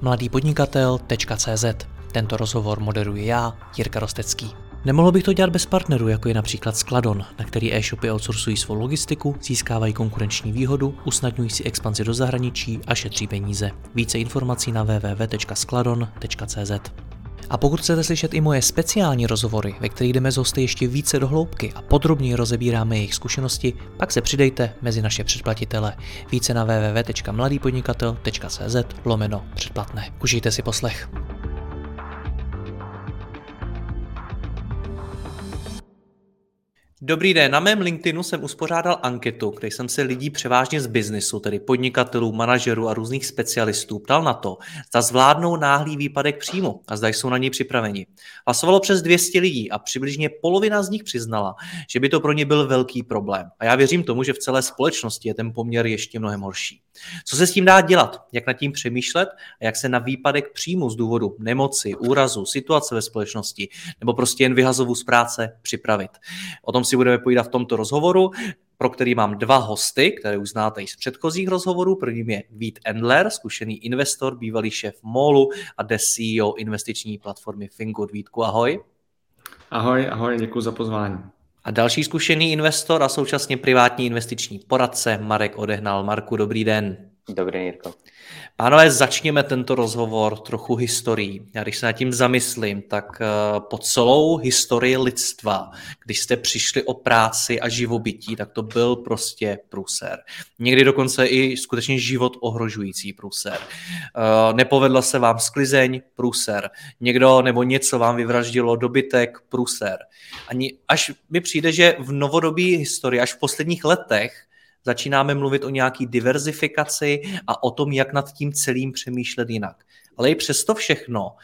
mladýpodnikatel.cz Tento rozhovor moderuji já, Jirka Rostecký. Nemohl bych to dělat bez partnerů, jako je například Skladon, na který e-shopy outsourcují svou logistiku, získávají konkurenční výhodu, usnadňují si expanzi do zahraničí a šetří peníze. Více informací na www.skladon.cz a pokud chcete slyšet i moje speciální rozhovory, ve kterých jdeme z hosty ještě více do hloubky a podrobněji rozebíráme jejich zkušenosti, pak se přidejte mezi naše předplatitele. Více na www.mladýpodnikatel.cz lomeno předplatné. Užijte si poslech. Dobrý den, na mém LinkedInu jsem uspořádal anketu, kde jsem se lidí převážně z biznisu, tedy podnikatelů, manažerů a různých specialistů, ptal na to, zda zvládnou náhlý výpadek příjmu a zda jsou na něj připraveni. Hlasovalo přes 200 lidí a přibližně polovina z nich přiznala, že by to pro ně byl velký problém. A já věřím tomu, že v celé společnosti je ten poměr ještě mnohem horší. Co se s tím dá dělat? Jak nad tím přemýšlet? A jak se na výpadek příjmu z důvodu nemoci, úrazu, situace ve společnosti nebo prostě jen vyhazovu z práce připravit? O tom si budeme povídat v tomto rozhovoru pro který mám dva hosty, které už znáte i z předchozích rozhovorů. Prvním je Vít Endler, zkušený investor, bývalý šéf MOLu a de CEO investiční platformy Fingood. Vítku, ahoj. Ahoj, ahoj, děkuji za pozvání. A další zkušený investor a současně privátní investiční poradce Marek Odehnal. Marku, dobrý den. Dobrý den, Jirko. Pánové, začněme tento rozhovor trochu historií. Já když se nad tím zamyslím, tak eh, po celou historii lidstva, když jste přišli o práci a živobytí, tak to byl prostě průser. Někdy dokonce i skutečně život ohrožující průser. Eh, nepovedla se vám sklizeň, průser. Někdo nebo něco vám vyvraždilo dobytek, průser. Ani až mi přijde, že v novodobí historii, až v posledních letech, začínáme mluvit o nějaký diverzifikaci a o tom, jak nad tím celým přemýšlet jinak. Ale i přesto všechno,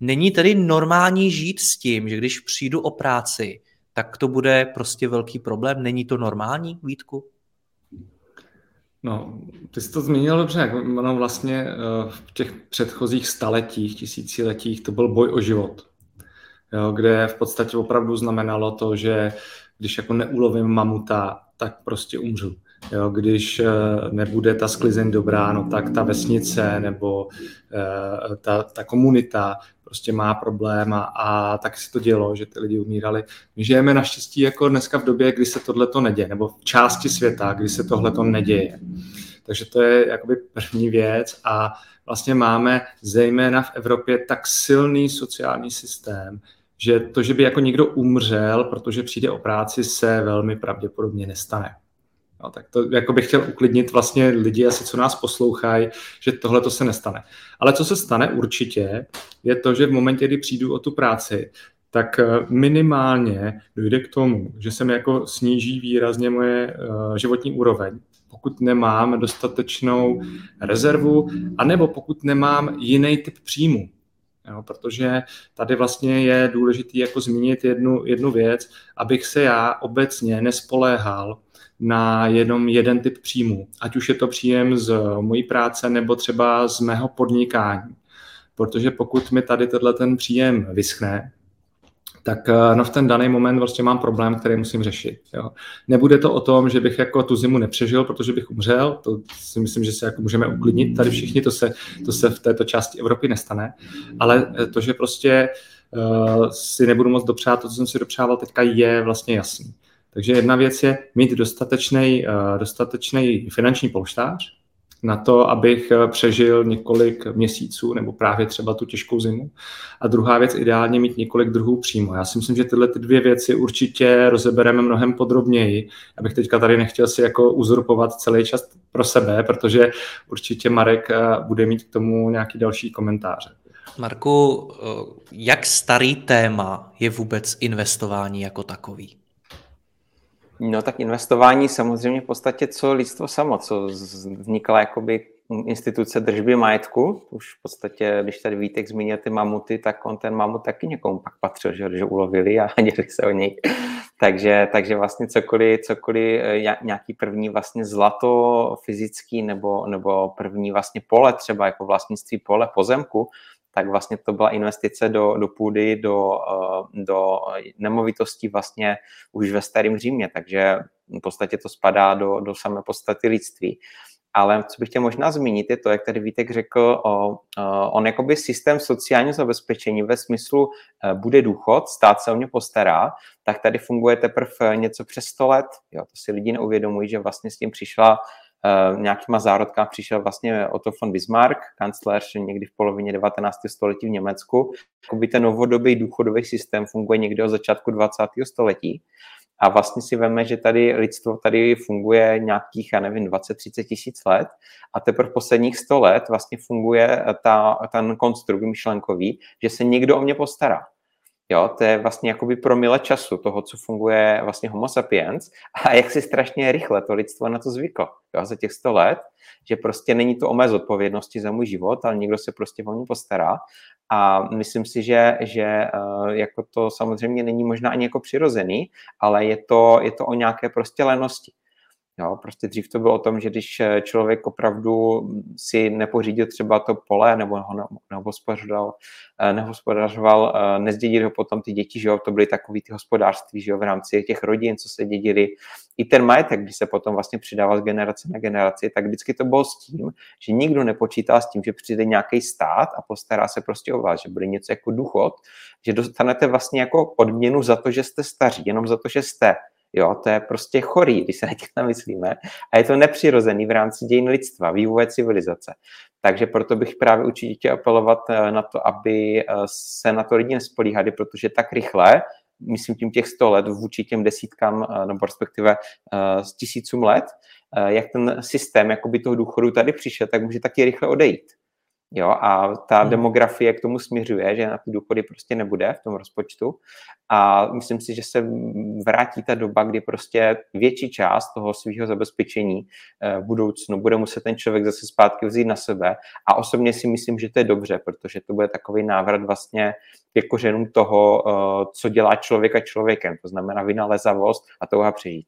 není tedy normální žít s tím, že když přijdu o práci, tak to bude prostě velký problém. Není to normální, Vítku? No, ty jsi to zmínil dobře. Ono vlastně eh, v těch předchozích staletích, tisíciletích, to byl boj o život. Jo, kde v podstatě opravdu znamenalo to, že když jako neulovím mamuta, tak prostě umřu. Jo, když eh, nebude ta sklizeň dobrá, no tak ta vesnice nebo eh, ta, ta komunita prostě má problém a, a tak se to dělo, že ty lidi umírali. My žijeme naštěstí jako dneska v době, kdy se tohle to neděje, nebo v části světa, kdy se tohle to neděje. Takže to je jakoby první věc a vlastně máme zejména v Evropě tak silný sociální systém, že to, že by jako někdo umřel, protože přijde o práci, se velmi pravděpodobně nestane. No, tak to jako bych chtěl uklidnit vlastně lidi, asi co nás poslouchají, že tohle to se nestane. Ale co se stane určitě, je to, že v momentě, kdy přijdu o tu práci, tak eh, minimálně dojde k tomu, že se mi jako sníží výrazně moje uh, životní úroveň, pokud nemám dostatečnou rezervu, anebo pokud nemám jiný typ příjmu. Jo, protože tady vlastně je důležité jako zmínit jednu, jednu věc, abych se já obecně nespoléhal na jenom jeden typ příjmu. Ať už je to příjem z mojí práce nebo třeba z mého podnikání. Protože pokud mi tady tenhle ten příjem vyschne, tak eh, no v ten daný moment vlastně mám problém, který musím řešit. Jo. Nebude to o tom, že bych jako tu zimu nepřežil, protože bych umřel, to si myslím, že se jako můžeme uklidnit, tady všichni, to se, to se v této části Evropy nestane, ale eh, to, že prostě uh, si nebudu moc dopřát to, co jsem si dopřával teďka, je vlastně jasný. Takže jedna věc je mít dostatečný, uh, dostatečný finanční polštář, na to, abych eh, přežil několik měsíců nebo právě třeba tu těžkou zimu. A druhá věc, ideálně mít několik druhů přímo. Já si myslím, že tyhle ty dvě věci určitě rozebereme mnohem podrobněji. Abych teďka tady nechtěl si jako uzurpovat celý čas pro sebe, protože určitě Marek eh, bude mít k tomu nějaký další komentáře. Marku, eh, jak starý téma je vůbec investování jako takový? No tak investování samozřejmě v podstatě co lidstvo samo, co vznikla jakoby instituce držby majetku. Už v podstatě, když tady Vítek zmínil ty mamuty, tak on ten mamut taky někomu pak patřil, že, že ulovili a děli se o něj. takže, takže vlastně cokoliv, cokoliv, eh, nějaký první vlastně zlato fyzický nebo, nebo první vlastně pole třeba jako vlastnictví pole pozemku, tak vlastně to byla investice do, do půdy, do, eh, do nemovitostí vlastně už ve starém Římě, takže v podstatě to spadá do, do samé podstaty lidství. ale co bych chtěl možná zmínit, je to, jak tady Vítek řekl, o, on jakoby systém sociálního zabezpečení ve smyslu e, bude důchod, stát se o mě postará, tak tady funguje teprve něco přes 100 let. Jo, to si lidi neuvědomují, že vlastně s tím přišla nějakýma zárodkama přišel vlastně Otto von Bismarck, kancléř někdy v polovině 19. století v Německu. Jakoby ten novodobý důchodový systém funguje někdy od začátku 20. století. A vlastně si veme, že tady lidstvo tady funguje nějakých, já nevím, 20-30 tisíc let a teprve posledních 100 let vlastně funguje ta, ten konstrukt myšlenkový, že se někdo o mě postará. Jo, to je vlastně jakoby promile času toho, co funguje vlastně homo sapiens a jak si strašně rychle to lidstvo na to zvyklo jo, za těch 100 let, že prostě není to o mé zodpovědnosti za můj život, ale někdo se prostě o mě postará a myslím si, že, že eh, jako to samozřejmě není možná ani jako přirozený, ale je to, je to o nějaké prostě lenosti. Jo, prostě dřív to bylo o tom, že když eh, člověk opravdu si nepořídil třeba to pole nebo ho nehospodařoval, eh, nehospodařoval eh, nezdědili ho potom ty děti, že jo, to byly takový ty hospodářství, že jo, v rámci těch rodin, co se dědili. I ten majetek, když se potom vlastně přidával z generace na generaci, tak vždycky to bylo s tím, že nikdo nepočítal s tím, že přijde nějaký stát a postará se prostě o vás, že bude něco jako důchod, že dostanete vlastně jako odměnu za to, že jste staří, jenom za to, že jste Jo, to je prostě chorý, když se na těch namyslíme. A je to nepřirozený v rámci dějin lidstva, vývoje civilizace. Takže proto bych právě určitě chtěl apelovat eh, na to, aby eh, se na to lidi nespolíhali, protože tak rychle, myslím tím těch 100 let vůči těm desítkám, eh, nebo respektive z tisícům let, jak ten systém jakoby toho důchodu tady přišel, tak může taky rychle odejít. Jo, a ta hmm. demografie k tomu směřuje, že na ty důchody prostě nebude v tom rozpočtu. A myslím si, že se vrátí ta doba, kdy prostě větší část toho svého zabezpečení eh, v budoucnu bude muset ten člověk zase zpátky vzít na sebe. A osobně si myslím, že to je dobře, protože to bude takový návrat vlastně ke kořenům toho, eh, co dělá člověka člověkem. To znamená vynalezavost a touha přežít.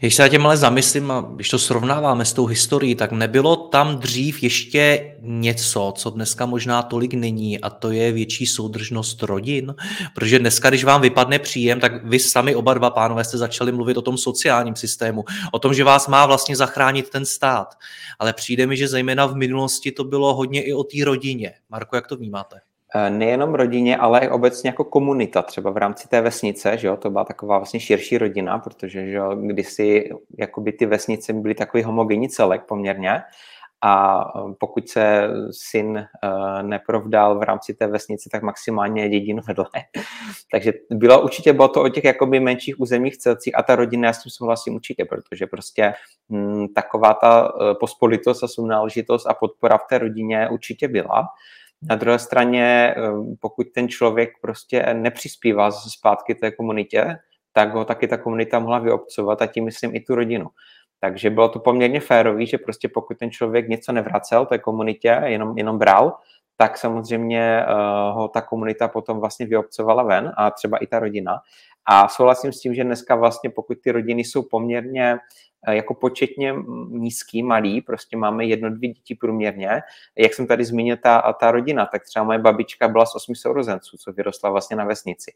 Když se tím ale zamyslím a když to srovnáváme s tou historií, tak nebylo tam dřív ještě něco, co dneska možná tolik není a to je větší soudržnost rodin, protože dneska, když vám vypadne příjem, tak vy sami oba dva pánové jste začali mluvit o tom sociálním systému, o tom, že vás má vlastně zachránit ten stát. Ale přijde mi, že zejména v minulosti to bylo hodně i o té rodině. Marko, jak to vnímáte? Eh, nejenom rodině, ale i obecně jako komunita, třeba v rámci té vesnice, že jo, to byla taková vlastně širší rodina, protože že jo, kdysi jakoby ty vesnice byly takový homogenní celek poměrně a eh, pokud se syn uh, neprovdal v rámci té vesnice, tak maximálně dědinu vedle. Takže bylo určitě bylo to o těch jakoby menších územních celcích a ta rodina, já s tím souhlasím určitě, protože prostě hm, taková ta pospolitost a sounáležitost a podpora v té rodině určitě byla. Na druhé straně, eh, pokud ten člověk prostě nepřispívá zase zpátky té komunitě, tak ho taky ta komunita mohla vyobcovat a tím myslím i tu rodinu. Takže bylo to poměrně férový, že prostě pokud ten člověk něco nevracel té komunitě, jenom, jenom bral, tak samozřejmě uh, ho ta komunita potom vlastně vyobcovala ven a třeba i ta rodina. A souhlasím s tím, že dneska vlastně pokud ty rodiny jsou poměrně Eh, jako početně nízký, malý, prostě máme jedno, dvě děti průměrně. Jak jsem tady zmínil, ta, ta rodina, tak třeba moje babička byla z osmi sourozenců, co vyrostla vlastně na vesnici.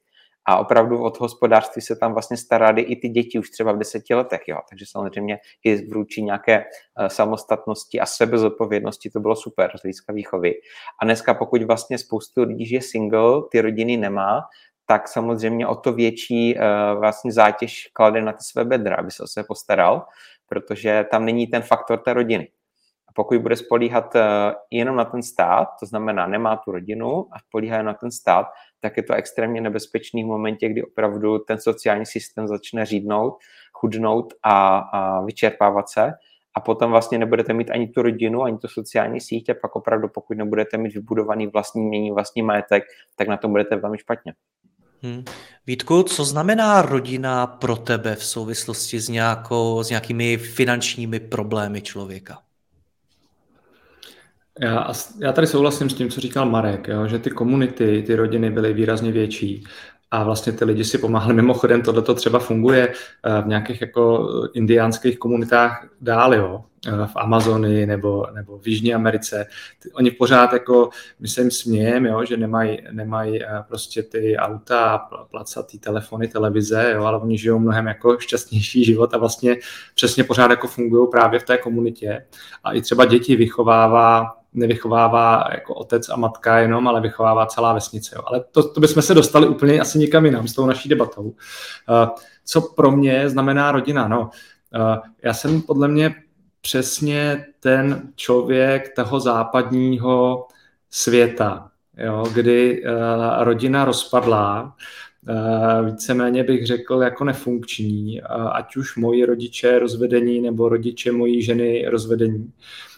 A opravdu od hospodářství se tam vlastně starali i ty děti už třeba v deseti letech, jo. Takže samozřejmě i vručí nějaké uh, samostatnosti a sebezodpovědnosti to bylo super z hlediska výchovy. A dneska pokud vlastně spoustu lidí žije single, ty rodiny nemá, tak samozřejmě o to větší uh, vlastně zátěž klade na ty své bedra, aby se o sebe postaral, protože tam není ten faktor té rodiny. A pokud bude spolíhat uh, jenom na ten stát, to znamená nemá tu rodinu a spolíhá na ten stát, tak je to extrémně nebezpečný v momentě, kdy opravdu ten sociální systém začne řídnout, chudnout a, a vyčerpávat se a potom vlastně nebudete mít ani tu rodinu, ani tu sociální sítě, pak opravdu pokud nebudete mít vybudovaný vlastní mění, vlastní majetek, tak na tom budete velmi špatně. Hmm. Vítku, co znamená rodina pro tebe v souvislosti s, nějakou, s nějakými finančními problémy člověka? Já, já tady souhlasím s tím, co říkal Marek, jo, že ty komunity, ty rodiny byly výrazně větší a vlastně ty lidi si pomáhali. Mimochodem, tohle to třeba funguje eh, v nějakých jako indiánských komunitách dál, jo. V Amazonii nebo, nebo v Jižní Americe. Oni pořád jako, my se jim smějeme, jo, že nemají, nemají prostě ty auta, placatý telefony, televize, jo, ale oni žijou mnohem jako šťastnější život a vlastně přesně pořád jako fungují právě v té komunitě. A i třeba děti vychovává nevychovává jako otec a matka jenom, ale vychovává celá vesnice. Jo. Ale to, to bychom se dostali úplně asi nikam jinam s tou naší debatou. Uh, co pro mě znamená rodina? No, uh, já jsem podle mě přesně ten člověk toho západního světa, jo, kdy uh, rodina rozpadlá, Uh, víceméně bych řekl jako nefunkční, uh, ať už moji rodiče rozvedení nebo rodiče mojí ženy rozvedení.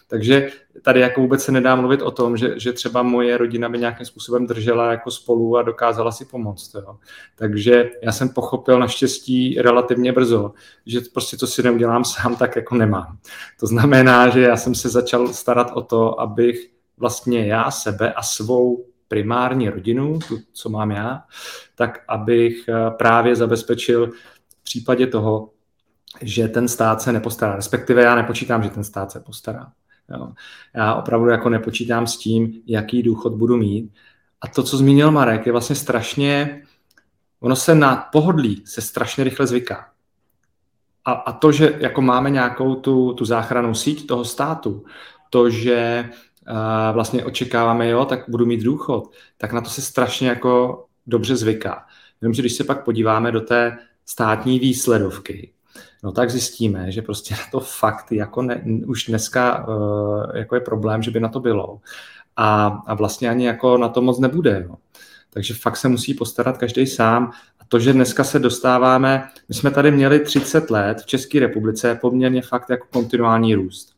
Takže tady jako vůbec se nedá mluvit o tom, že, že třeba moje rodina by nějakým způsobem držela jako spolu a dokázala si pomoct. Jo. Takže já jsem pochopil naštěstí relativně brzo, že prostě to si neudělám sám, tak jako nemám. To znamená, že já jsem se začal starat o to, abych vlastně já sebe a svou primární rodinu, tu, co mám já, tak abych eh, právě zabezpečil v případě toho, že ten stát se nepostará. Respektive já nepočítám, že ten stát se postará. Jo. Já opravdu jako nepočítám s tím, jaký důchod budu mít. A to, co zmínil Marek, je vlastně strašně, ono se na pohodlí se strašně rychle zvyká. A, a to, že jako máme nějakou tu, tu záchranou síť toho státu, to, že uh, vlastně očekáváme, jo, tak budu mít důchod, tak na to se strašně jako dobře zvyká. Jenomže když se pak podíváme do té státní výsledovky, no tak zjistíme, že prostě na to fakt jako ne, už dneska uh, jako je problém, že by na to bylo. A, a vlastně ani jako na to moc nebude. Jo. Takže fakt se musí postarat každý sám. A to, že dneska se dostáváme, my jsme tady měli 30 let v České republice poměrně fakt jako kontinuální růst.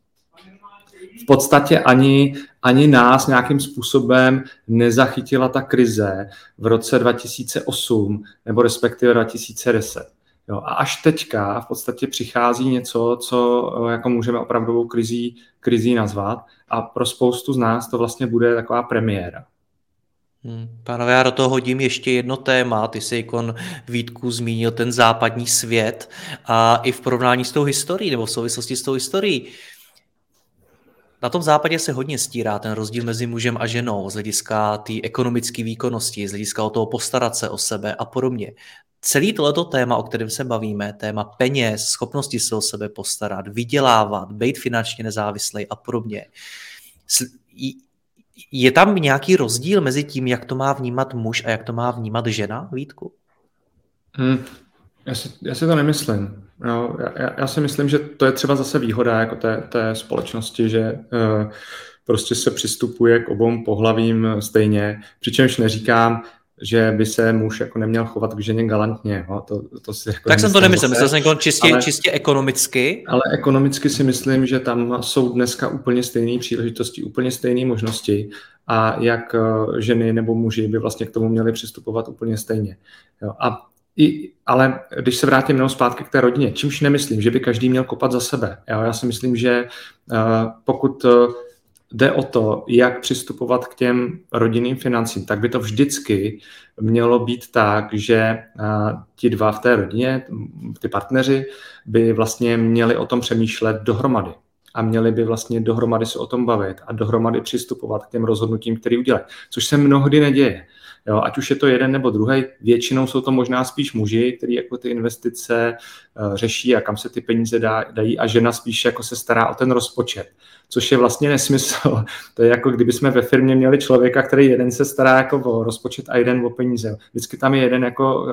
V podstatě ani, ani nás nějakým způsobem nezachytila ta krize v roce 2008 nebo respektive 2010. Jo, a až teďka v podstatě přichází něco, co eh, jako můžeme opravdovou krizí, krizí nazvat a pro spoustu z nás to vlastně bude taková premiéra. Hmm, pánové, já do toho hodím ještě jedno téma. Ty jsi ikon Vítku zmínil ten západní svět a i v porovnání s tou historií nebo v souvislosti s tou historií. Na tom západě se hodně stírá ten rozdíl mezi mužem a ženou z hlediska té ekonomické výkonnosti, z hlediska o toho postarat se o sebe a podobně celý tohleto téma, o kterém se bavíme, téma peněz, schopnosti se o sebe postarat, vydělávat, být finančně nezávislý a podobně, je tam nějaký rozdíl mezi tím, jak to má vnímat muž a jak to má vnímat žena, Vítku? Hmm, já, si, já si to nemyslím. No, já, já si myslím, že to je třeba zase výhoda jako té, té společnosti, že uh, prostě se přistupuje k obou pohlavím stejně, přičemž neříkám, že by se muž jako neměl chovat k ženě galantně. Jo? To, to si jako tak jsem to nemyslel, myslel jsem čistě, ale, čistě ekonomicky. Ale ekonomicky si myslím, že tam jsou dneska úplně stejné příležitosti, úplně stejné možnosti a jak eh, ženy nebo muži by vlastně k tomu měli přistupovat úplně stejně. Jo? A i, ale když se vrátím jenom zpátky k té rodině, čímž nemyslím, že by každý měl kopat za sebe. Jo? Já si myslím, že uh, pokud uh, jde o to, jak přistupovat k těm rodinným financím, tak by to vždycky mělo být tak, že ti dva v té rodině, ty partneři, by vlastně měli o tom přemýšlet dohromady. A měli by vlastně dohromady se o tom bavit a dohromady přistupovat k těm rozhodnutím, které udělají, což se mnohdy neděje. Jo, ať už je to jeden nebo druhý, většinou jsou to možná spíš muži, kteří jako ty investice uh, řeší a kam se ty peníze dá, dají a žena spíš jako se stará o ten rozpočet což je vlastně nesmysl. To je jako kdyby jsme ve firmě měli člověka, který jeden se stará jako o rozpočet a jeden o peníze. Vždycky tam je jeden jako,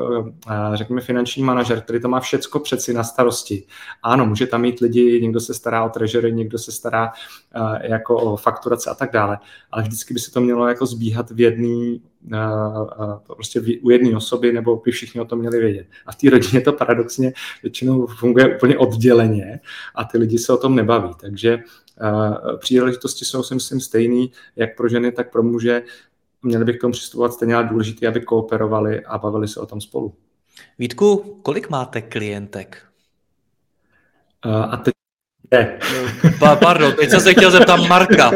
eh, řekněme, finanční manažer, který to má všecko přeci na starosti. Ano, může tam mít lidi, někdo se stará o treasury, někdo se stará eh, jako o fakturace a tak dále, ale vždycky by se to mělo jako zbíhat v jedný, eh, prostě u jedné osoby, nebo by všichni o tom měli vědět. A v té rodině to paradoxně většinou funguje úplně odděleně a ty lidi se o tom nebaví. Takže Příležitosti jsou si myslím stejný, jak pro ženy, tak pro muže. Měli bych k tomu přistupovat stejně, ale důležité, aby kooperovali a bavili se o tom spolu. Vítku, kolik máte klientek? A teď Je. Pa, pardon, teď jsem se chtěl zeptat Marka.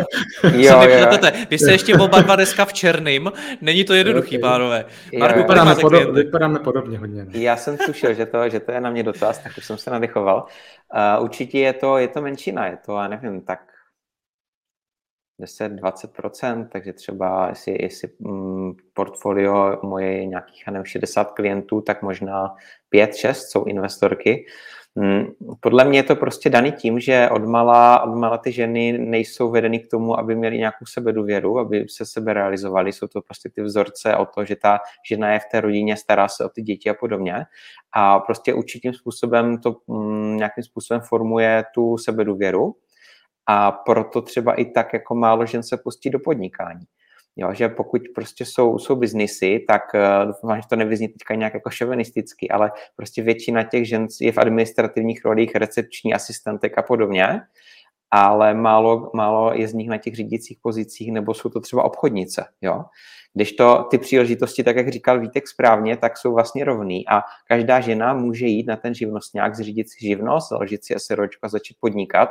Jo, jo. Vy jste ještě oba dva dneska v černým, není to jednoduchý, Okay. pánové. Marku, jo, vypadáme, podob, vypadáme podobně hodně. Ne? Já jsem tušil, že to, že to je na mě dotaz, tak už jsem se nadechoval. Uh, určitě je to, je to menšina, je to, já nevím, tak 10-20%, takže třeba jestli, jestli mm, portfolio moje nějakých, nevím, 60 klientů, tak možná 5-6 jsou investorky. Mm, podle mě je to prostě daný tím, že odmala, odmala ty ženy nejsou vedeny k tomu, aby měly nějakou sebedůvěru, aby se sebe realizovali. Jsou to prostě ty vzorce o to, že ta žena je v té rodině, stará se o ty děti a podobně. A prostě určitým způsobem to mm, nějakým způsobem formuje tu sebedůvěru a proto třeba i tak jako málo žen se pustí do podnikání. Jo, že pokud prostě jsou, jsou biznisy, tak doufám, že to nevyzní teďka nějak jako šovinisticky, ale prostě většina těch žen je v administrativních rolích, recepční asistentek a podobně, ale málo, málo je z nich na těch řídících pozicích, nebo jsou to třeba obchodnice. Jo? Když to ty příležitosti, tak jak říkal Vítek správně, tak jsou vlastně rovný a každá žena může jít na ten živnostňák, zřídit si živnost, založit si SROčko a začít podnikat.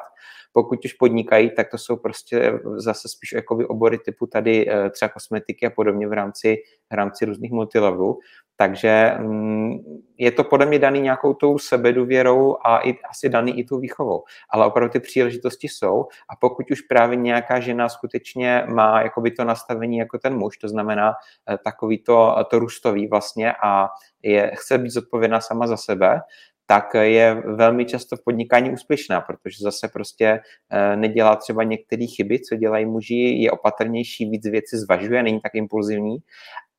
Pokud už podnikají, tak to jsou prostě zase spíš jakoby obory typu tady eh, třeba kosmetiky a podobně v rámci, v rámci různých multilevelů. Takže mm, je to podle mě daný nějakou tou sebedůvěrou a i, asi daný i tou výchovou. Ale opravdu ty příležitosti jsou a pokud už právě nějaká žena skutečně má jakoby to nastavení jako ten muž, to znamená eh, takový to, to růstový vlastně a je, chce být zodpovědná sama za sebe, tak je velmi často v podnikání úspěšná, protože zase prostě eh, nedělá třeba některé chyby, co dělají muži, je opatrnější, víc věci zvažuje, není tak impulzivní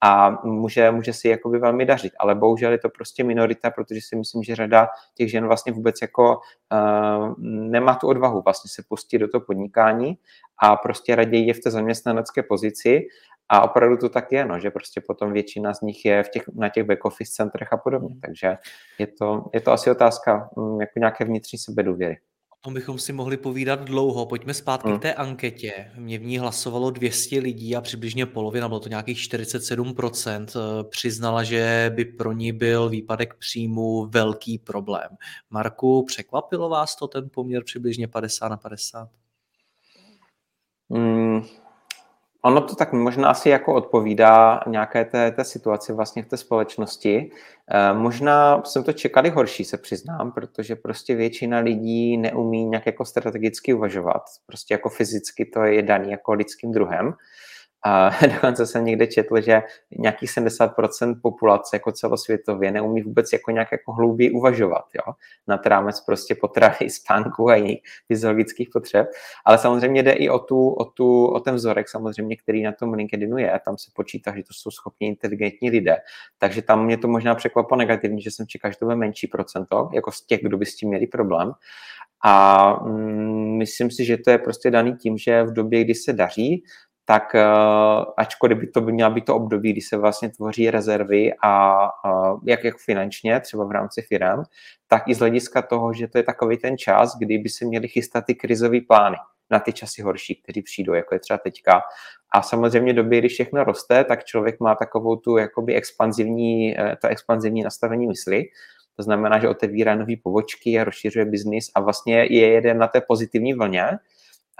a může, může si jakoby velmi dařit. Ale bohužel je to prostě minorita, protože si myslím, že řada těch žen vlastně vůbec jako uh, nemá tu odvahu vlastně se pustit do toho podnikání a prostě raději je v té zaměstnanecké pozici a opravdu to tak je, no, že prostě potom většina z nich je v těch, na těch back office centrech a podobně. Takže je to, je to asi otázka um, jako nějaké vnitřní sebedůvěry. Tom bychom si mohli povídat dlouho. Pojďme zpátky hmm. k té anketě. Mě v ní hlasovalo 200 lidí a přibližně polovina, bylo to nějakých 47%, eh, přiznala, že by pro ní byl výpadek příjmu velký problém. Marku, překvapilo vás to ten poměr přibližně 50 na 50? Hmm, Ono to tak možná asi jako odpovídá nějaké té, té situaci vlastně v té společnosti. E, možná jsem to čekali horší, se přiznám, protože prostě většina lidí neumí nějak jako strategicky uvažovat. Prostě jako fyzicky to je daný jako lidským druhem. A dokonce jsem někde četl, že nějakých 70% populace jako celosvětově neumí vůbec jako nějak jako hlouběji uvažovat, jo? nad rámec prostě potravy, spánku a jiných fyziologických potřeb. Ale samozřejmě jde i o, tu, o, tu, o ten vzorek samozřejmě, který na tom LinkedInu je. Tam se počítá, že to jsou schopní inteligentní lidé. Takže tam mě to možná překvapilo negativně, že jsem čekal, že to bude menší procento, jako z těch, kdo by s tím měli problém. A mm, myslím si, že to je prostě daný tím, že v době, kdy se daří, tak uh, ačkoliv by to by měla být to období, kdy se vlastně tvoří rezervy a jak, jak finančně, třeba v rámci firm, tak i z hlediska toho, že to je takový ten čas, kdy by se měly chystat ty krizové plány na ty časy horší, které přijdou, jako je třeba teďka. A samozřejmě doby, když všechno roste, tak člověk má takovou tu jakoby expanzivní, eh, to expanzivní nastavení mysli, to znamená, že otevírá nové pobočky a rozšiřuje biznis a vlastně je jeden na té pozitivní vlně,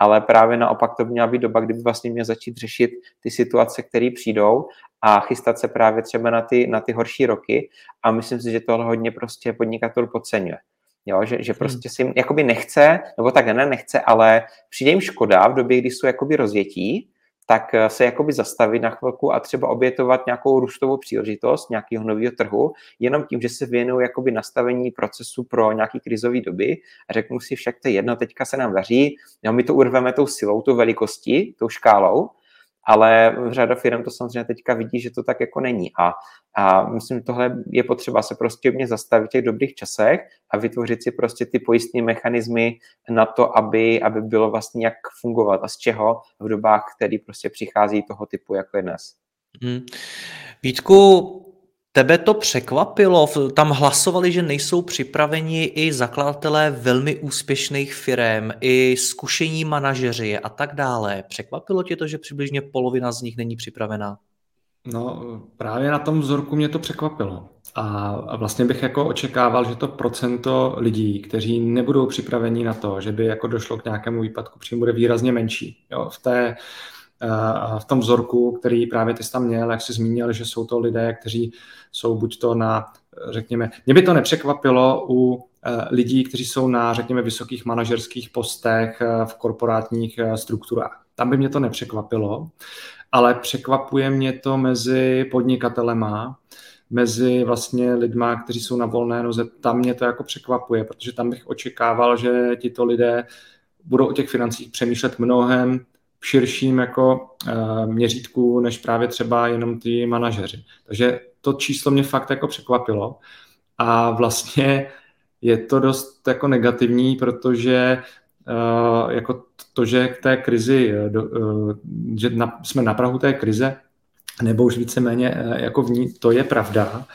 ale právě naopak to by měla být doba, kdyby vlastně měl začít řešit ty situace, které přijdou a chystat se právě třeba na ty, na ty horší roky a myslím si, že tohle hodně prostě podnikatel podceňuje. Jo, že, že hmm. prostě si jakoby nechce, nebo tak ne, nechce, ale přijde jim škoda v době, kdy jsou jakoby rozjetí, tak eh, se jakoby zastavit na chvilku a třeba obětovat nějakou růstovou příležitost nějakého nového trhu, jenom tím, že se věnují jakoby nastavení procesu pro nějaký krizové doby a řeknu si však to je jedno, teďka se nám daří, jo, my to urveme tou silou, tou velikostí, tou škálou, ale řada firm to samozřejmě teďka vidí, že to tak jako není. A, a myslím, že tohle je potřeba se prostě mě zastavit v těch dobrých časech a vytvořit si prostě ty pojistné mechanismy na to, aby, aby bylo vlastně jak fungovat a z čeho v dobách, které prostě přichází toho typu, jako je dnes. Hmm. Vítku, Tebe to překvapilo? Tam hlasovali, že nejsou připraveni i zakladatelé velmi úspěšných firm, i zkušení manažeři a tak dále. Překvapilo tě to, že přibližně polovina z nich není připravená? No, právě na tom vzorku mě to překvapilo. A vlastně bych jako očekával, že to procento lidí, kteří nebudou připraveni na to, že by jako došlo k nějakému výpadku příjmu, bude výrazně menší. Jo, v, té, v tom vzorku, který právě ty jsi tam měl, jak jsi zmínil, že jsou to lidé, kteří jsou buď to na, řekněme, mě by to nepřekvapilo u eh, lidí, kteří jsou na, řekněme, vysokých manažerských postech eh, v korporátních strukturách. Tam by mě to nepřekvapilo, ale překvapuje mě to mezi podnikatelema, mezi vlastně lidma, kteří jsou na volné noze, tam mě to jako překvapuje, protože tam bych očekával, že tito lidé budou o těch financích přemýšlet mnohem v širším jako uh, měřítku, než právě třeba jenom ty manažeři. Takže to číslo mě fakt jako překvapilo a vlastně je to dost jako negativní, protože uh, jako to, že k té krizi, uh, že na, jsme na Prahu té krize, nebo už víceméně eh, jako v ní, to je pravda.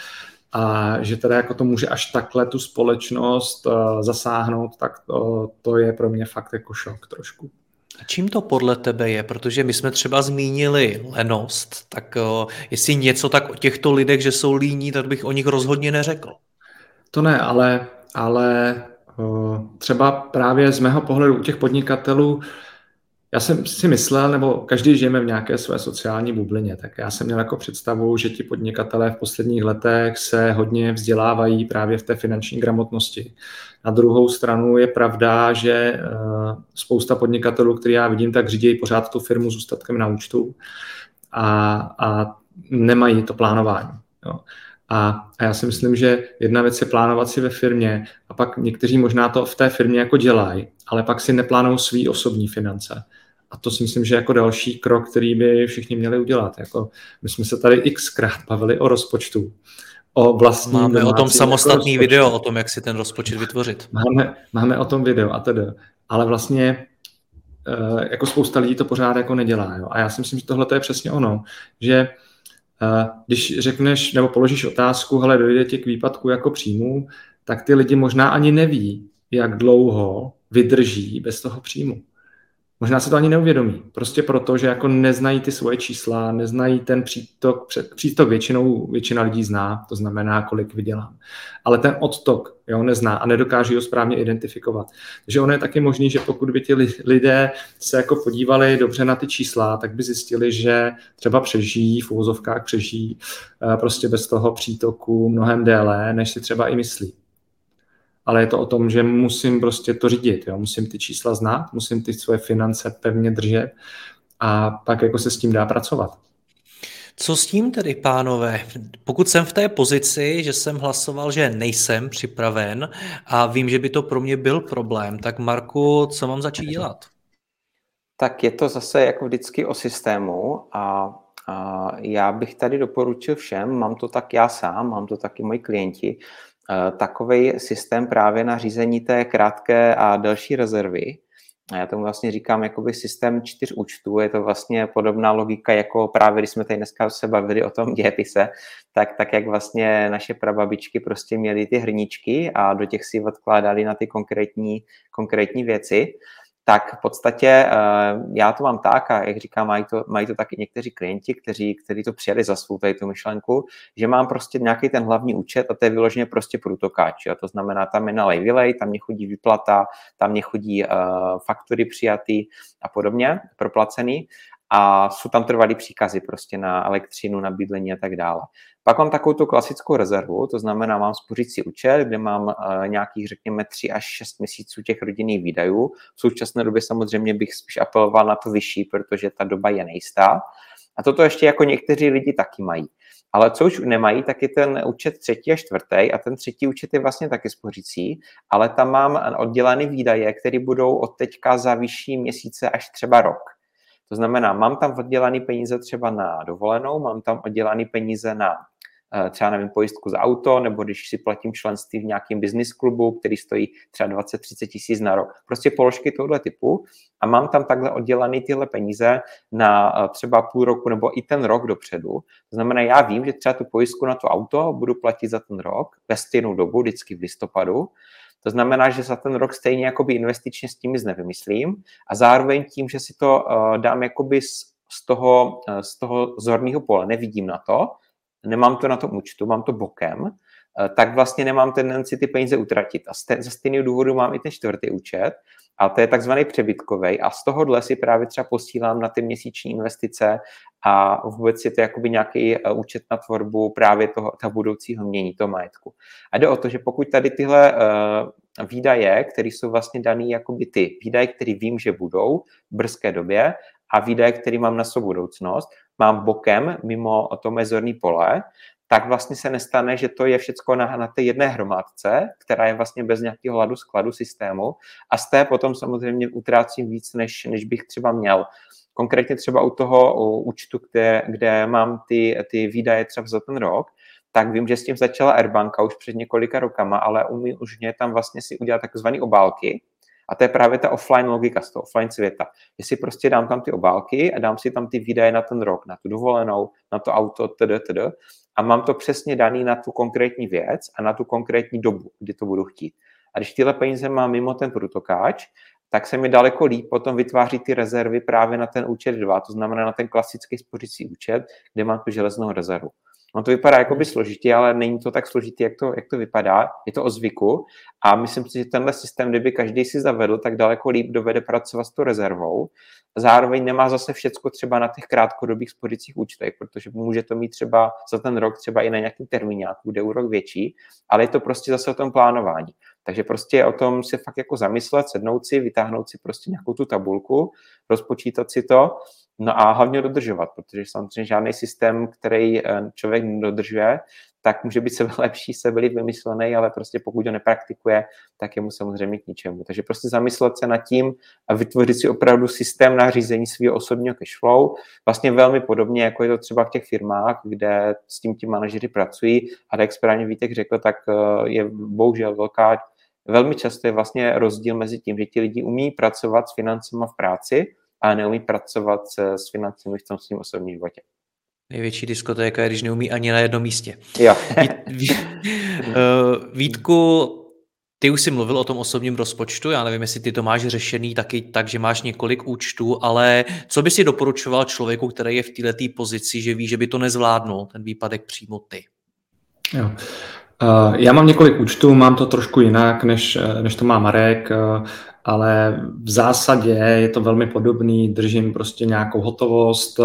A že teda jako to může až takhle tu společnost uh, zasáhnout, tak to, to je pro mě fakt jako šok trošku. Čím to podle tebe je? Protože my jsme třeba zmínili lenost, tak uh, jestli něco tak o těchto lidech, že jsou líní, tak bych o nich rozhodně neřekl. To ne, ale, ale uh, třeba právě z mého pohledu u těch podnikatelů já jsem si myslel, nebo každý žijeme v nějaké své sociální bublině, tak já jsem měl jako představu, že ti podnikatelé v posledních letech se hodně vzdělávají právě v té finanční gramotnosti. Na druhou stranu je pravda, že eh, spousta podnikatelů, který já vidím, tak řídí pořád tu firmu s ústatkem na účtu a, a nemají to plánování. Jo. A, a já si myslím, že jedna věc je plánovat si ve firmě a pak někteří možná to v té firmě jako dělají, ale pak si neplánují svý osobní finance. A to si myslím, že jako další krok, který by všichni měli udělat. Jako my jsme se tady xkrát bavili o rozpočtu, o vlastní Máme o tom samostatný jako video, o tom, jak si ten rozpočet vytvořit. Máme, máme o tom video a tedy. Ale vlastně eh, jako spousta lidí to pořád jako nedělá. Jo? A já si myslím, že tohle je přesně ono, že eh, když řekneš nebo položíš otázku, hele, dojde ti k výpadku jako příjmu, tak ty lidi možná ani neví, jak dlouho vydrží bez toho příjmu. Možná se to ani neuvědomí. Prostě proto, že jako neznají ty svoje čísla, neznají ten přítok, přítok většinou většina lidí zná, to znamená, kolik vydělám. Ale ten odtok jo, nezná a nedokáží ho správně identifikovat. Takže ono je taky možný, že pokud by ti lidé se jako podívali dobře na ty čísla, tak by zjistili, že třeba přežijí, v úvozovkách přežijí eh, prostě bez toho přítoku mnohem déle, než si třeba i myslí ale je to o tom, že musím prostě to řídit, jo? musím ty čísla znát, musím ty svoje finance pevně držet a pak jako se s tím dá pracovat. Co s tím tedy, pánové? Pokud jsem v té pozici, že jsem hlasoval, že nejsem připraven a vím, že by to pro mě byl problém, tak Marku, co mám začít dělat? Tak je to zase jako vždycky o systému a, a já bych tady doporučil všem, mám to tak já sám, mám to taky moji klienti, takový systém právě na řízení té krátké a delší rezervy. A já tomu vlastně říkám jakoby systém čtyř účtů, je to vlastně podobná logika, jako právě když jsme tady dneska se bavili o tom dějepise, tak, tak jak vlastně naše prababičky prostě měly ty hrničky a do těch si odkládali na ty konkrétní, konkrétní věci, tak v podstatě eh, já to mám tak, a jak říkám, mají to, mají to taky někteří klienti, kteří, kteří to přijali za svou tady tu myšlenku, že mám prostě nějaký ten hlavní účet a to je vyloženě prostě průtokáč. A to znamená, tam je nalej vylej, tam mě chodí výplata, tam mě chodí uh, faktury přijatý a podobně, proplacený a jsou tam trvalý příkazy prostě na elektřinu, na bydlení a tak dále. Pak mám takovou tu klasickou rezervu, to znamená, mám spořící účet, kde mám uh, nějakých, řekněme, 3 až 6 měsíců těch rodinných výdajů. V současné době samozřejmě bych spíš apeloval na to vyšší, protože ta doba je nejistá. A toto ještě jako někteří lidi taky mají. Ale co už nemají, tak je ten účet třetí a čtvrtý a ten třetí účet je vlastně taky spořící, ale tam mám oddělané výdaje, které budou od teďka za vyšší měsíce až třeba rok. To znamená, mám tam oddělané peníze třeba na dovolenou, mám tam oddělané peníze na eh, třeba nevím, pojistku za auto, nebo když si platím členství v nějakém business klubu, který stojí třeba 20-30 tisíc na rok. Prostě položky tohle typu a mám tam takhle oddělané tyhle peníze na eh, třeba půl roku nebo i ten rok dopředu. To znamená, já vím, že třeba tu pojistku na to auto budu platit za ten rok ve stejnou dobu, vždycky v listopadu to znamená, že za ten rok stejně jakoby investičně s tím nic nevymyslím a zároveň tím, že si to uh, dám jakoby s z toho, z toho zorného pole, nevidím na to, nemám to na tom účtu, mám to bokem, tak vlastně nemám tendenci ty peníze utratit. A ze stejného důvodu mám i ten čtvrtý účet, a to je takzvaný přebytkový a z tohohle si právě třeba posílám na ty měsíční investice a vůbec je to jakoby nějaký eh, účet na tvorbu právě toho, toho budoucího mění, toho majetku. A jde o to, že pokud tady tyhle uh, výdaje, které jsou vlastně dané jakoby ty výdaje, které vím, že budou v brzké době a výdaje, které mám na svou budoucnost, mám bokem mimo to mezorní pole, tak vlastně se nestane, že to je všechno na, na té jedné hromádce, která je vlastně bez nějakého hladu skladu systému a z té potom samozřejmě utrácím víc, než, než bych třeba měl. Konkrétně třeba u toho u účtu, kde, kde mám ty, ty výdaje třeba za ten rok, tak vím, že s tím začala Airbanka už před několika rokama, ale umí už mě tam vlastně si udělat takzvané obálky, a to je právě ta offline logika z toho offline světa. Že si prostě dám tam ty obálky a dám si tam ty výdaje na ten rok, na tu dovolenou, na to auto, td, td a mám to přesně daný na tu konkrétní věc a na tu konkrétní dobu, kdy to budu chtít. A když tyhle peníze mám mimo ten protokáč, tak se mi daleko líp potom vytváří ty rezervy právě na ten účet 2, to znamená na ten klasický spořící účet, kde mám tu železnou rezervu. On to vypadá jako by složitě, ale není to tak složitý, jak to, jak to vypadá. Je to o zvyku a myslím si, že tenhle systém, kdyby každý si zavedl, tak daleko líp dovede pracovat s tou rezervou. Zároveň nemá zase všecko třeba na těch krátkodobých spořících účtech, protože může to mít třeba za ten rok třeba i na nějaký termíňáku, kde je úrok větší, ale je to prostě zase o tom plánování. Takže prostě o tom si fakt jako zamyslet, sednout si, vytáhnout si prostě nějakou tu tabulku, rozpočítat si to No a hlavně dodržovat, protože samozřejmě žádný systém, který eh, člověk nedodržuje, tak může být sebe lepší, sebe líp vymyslený, ale prostě pokud ho nepraktikuje, tak je mu samozřejmě k ničemu. Takže prostě zamyslet se nad tím a vytvořit si opravdu systém na řízení svého osobního cashflow, vlastně velmi podobně, jako je to třeba v těch firmách, kde s tím ti manažeři pracují a jak správně Vítek řekl, tak eh, je bohužel velká, velmi často je vlastně rozdíl mezi tím, že ti lidi umí pracovat s financemi v práci, a neumí pracovat s, s financemi v tom svým osobním životě. Největší diskotéka je, když neumí ani na jednom místě. Jo. Uh, Vítku, ty už jsi mluvil o tom osobním rozpočtu, já nevím, jestli ty to máš řešený taky tak, že máš několik účtů, ale co by si doporučoval člověku, který je v této pozici, že ví, že by to nezvládnul, ten výpadek přímo ty? Jo. Uh, já mám několik účtů, mám to trošku jinak, než, než to má Marek. Ale v zásadě je to velmi podobný, držím prostě nějakou hotovost,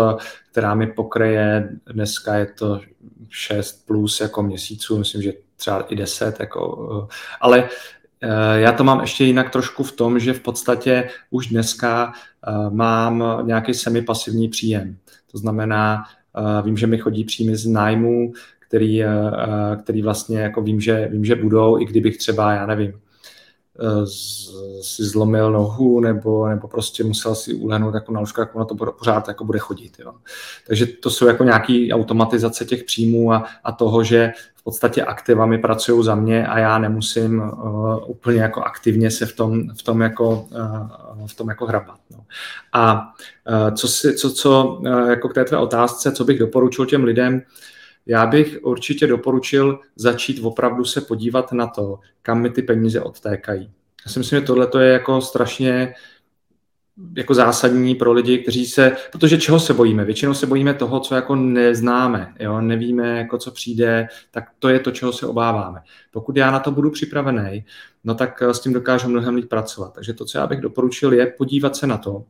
která mi pokryje, dneska je to 6 plus jako měsíců, myslím, že třeba i 10, jako, ale eh, já to mám ještě jinak trošku v tom, že v podstatě už dneska eh, mám nějaký semipasivní příjem. To znamená, eh, vím, že mi chodí příjmy z nájmu, který, který vlastně jako vím, že, vím, že budou, i kdybych třeba, já nevím, Eh, si zlomil nohu nebo, nebo prostě musel si ulehnout jako na lůžko, jako na to pořád jako bude chodit. Jo. Takže to jsou jako nějaké automatizace těch příjmů a, a toho, že v podstatě aktivami pracují za mě a já nemusím uh, úplně jako aktivně se v tom, v tom, jako, uh, v tom jako hrabat. No. A uh, co, si, co, co uh, jako k té tvé otázce, co bych doporučil těm lidem, uh, já bych určitě doporučil začít opravdu se podívat na to, kam mi ty peníze odtékají. Já si myslím, že tohle je jako strašně jako zásadní pro lidi, kteří se, protože čeho se bojíme? Většinou se bojíme toho, co jako neznáme, jo? nevíme, jako co přijde, tak to je to, čeho se obáváme. Pokud já na to budu připravený, no tak s tím dokážu mnohem líp pracovat. Takže to, co já bych doporučil, je podívat se na to,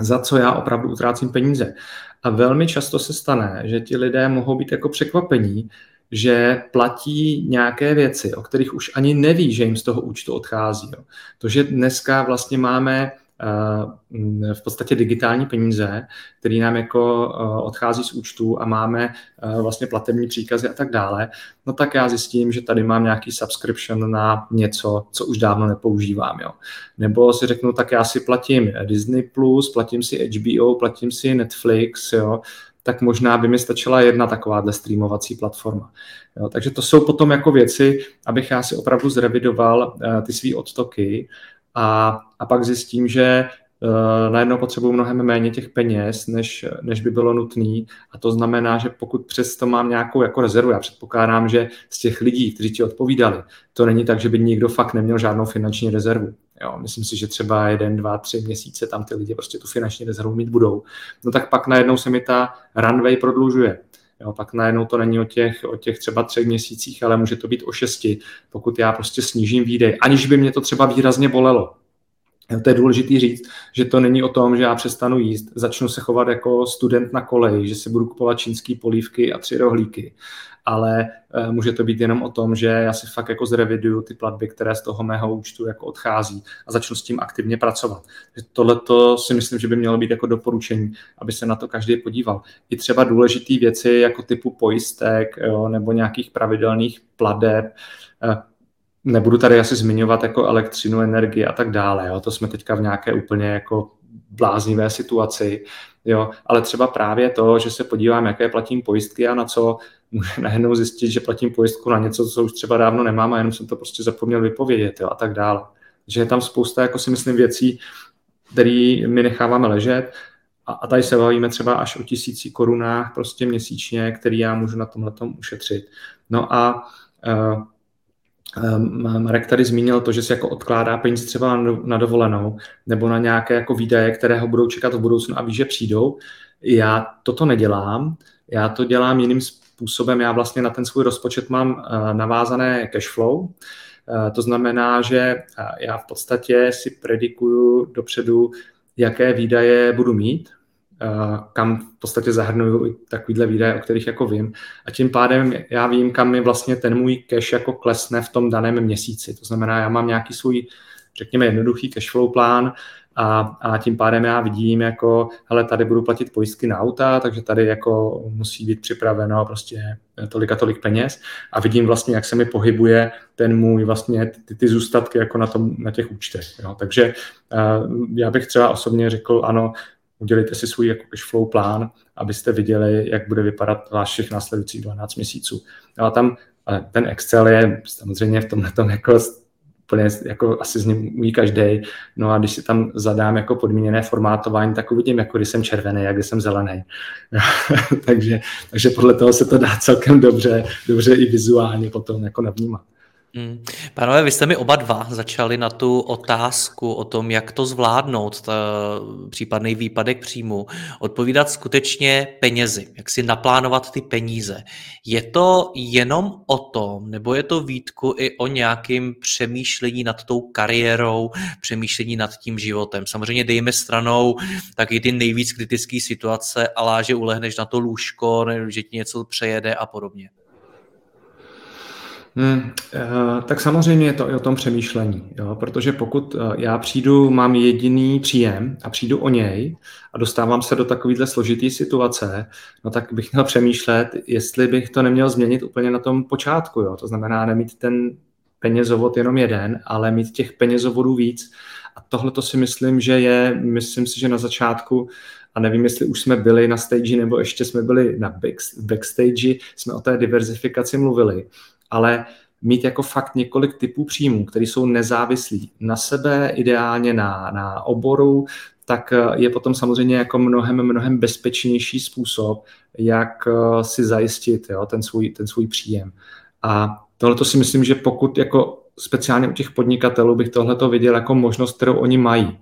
za co já opravdu utrácím peníze. A velmi často se stane, že ti lidé mohou být jako překvapení, že platí nějaké věci, o kterých už ani neví, že jim z toho účtu odchází. To, že dneska vlastně máme v podstatě digitální peníze, které nám jako eh, odchází z účtu a máme eh, vlastně platební příkazy a tak dále, no tak já zjistím, že tady mám nějaký subscription na něco, co už dávno nepoužívám. Jo. Nebo si řeknu, tak já si platím Disney+, Plus, platím si HBO, platím si Netflix, jo, tak možná by mi stačila jedna takováhle streamovací platforma. Jo, takže to jsou potom jako věci, abych já si opravdu zrevidoval uh, ty své odtoky a, a pak zjistím, že uh, najednou potřebuji mnohem méně těch peněz, než, než by bylo nutné. A to znamená, že pokud přesto mám nějakou jako rezervu, já předpokládám, že z těch lidí, kteří ti odpovídali, to není tak, že by nikdo fakt neměl žádnou finanční rezervu. Jo, myslím si, že třeba jeden, dva, tři měsíce tam ty lidi prostě tu finanční rezervu mít budou. No tak pak najednou se mi ta runway prodlužuje. Jo, pak najednou to není o těch, o těch třeba třech měsících, ale může to být o šesti, pokud já prostě snížím výdej, aniž by mě to třeba výrazně bolelo. To je důležité říct, že to není o tom, že já přestanu jíst, začnu se chovat jako student na koleji, že si budu kupovat čínské polívky a tři rohlíky, ale uh, může to být jenom o tom, že já si fakt jako zreviduju ty platby, které z toho mého účtu jako odchází a začnu s tím aktivně pracovat. Tohle to si myslím, že by mělo být jako doporučení, aby se na to každý podíval. I třeba důležité věci jako typu pojistek jo, nebo nějakých pravidelných pladeb, uh, nebudu tady asi zmiňovat jako elektřinu, energii a tak dále. Jo. To jsme teďka v nějaké úplně jako bláznivé situaci. Jo. Ale třeba právě to, že se podívám, jaké platím pojistky a na co, může najednou zjistit, že platím pojistku na něco, co už třeba dávno nemám a jenom jsem to prostě zapomněl vypovědět jo, a tak dále. Že je tam spousta, jako si myslím, věcí, které my necháváme ležet a, a tady se bavíme třeba až o tisíci korunách prostě měsíčně, který já můžu na tomhle ušetřit. No a uh, Marek tady zmínil to, že si jako odkládá peníze třeba na dovolenou nebo na nějaké jako výdaje, které ho budou čekat v budoucnu a ví, že přijdou. Já toto nedělám, já to dělám jiným způsobem. Já vlastně na ten svůj rozpočet mám eh, navázané cash flow, eh, to znamená, že eh, já v podstatě si predikuju dopředu, jaké výdaje budu mít kam v podstatě zahrnuju i takovýhle výdaje, o kterých jako vím. A tím pádem já vím, kam mi vlastně ten můj cash jako klesne v tom daném měsíci. To znamená, já mám nějaký svůj, řekněme, jednoduchý cashflow plán a, a tím pádem já vidím, jako, hele, tady budu platit pojistky na auta, takže tady jako musí být připraveno prostě tolik a tolik peněz a vidím vlastně, jak se mi pohybuje ten můj vlastně ty, ty zůstatky jako na, tom, na těch účtech. Jo. Takže uh, já bych třeba osobně řekl, ano, udělejte si svůj jako flow plán, abyste viděli, jak bude vypadat váš všech následujících 12 měsíců. No a tam ten Excel je samozřejmě v tomhle tom jako úplně jako asi z ním umí každý. No a když si tam zadám jako podmíněné formátování, tak uvidím, jako když jsem červený, jak když jsem zelený. takže, takže podle toho se to dá celkem dobře, dobře i vizuálně potom jako navnímat. Hmm. Pánové, vy jste mi oba dva začali na tu otázku o tom, jak to zvládnout, ta, případný výpadek příjmu, odpovídat skutečně penězi, jak si naplánovat ty peníze. Je to jenom o tom, nebo je to výtku i o nějakým přemýšlení nad tou kariérou, přemýšlení nad tím životem? Samozřejmě dejme stranou taky ty nejvíc kritické situace, ale že ulehneš na to lůžko, že ti něco přejede a podobně. Hmm, uh, tak samozřejmě je to i o tom přemýšlení, jo? protože pokud uh, já přijdu, mám jediný příjem a přijdu o něj a dostávám se do takovéhle složitý situace, no tak bych měl přemýšlet, jestli bych to neměl změnit úplně na tom počátku. Jo? To znamená nemít ten penězovod jenom jeden, ale mít těch penězovodů víc. A tohle to si myslím, že je, myslím si, že na začátku a nevím, jestli už jsme byli na stage nebo ještě jsme byli na back, backstage, jsme o té diverzifikaci mluvili ale mít jako fakt několik typů příjmů, které jsou nezávislí na sebe, ideálně na, na oboru, tak eh, je potom samozřejmě jako mnohem, mnohem bezpečnější způsob, jak eh, si zajistit jo, ten, svůj, ten svůj příjem. A tohle si myslím, že pokud jako speciálně u těch podnikatelů bych tohle viděl jako možnost, kterou oni mají.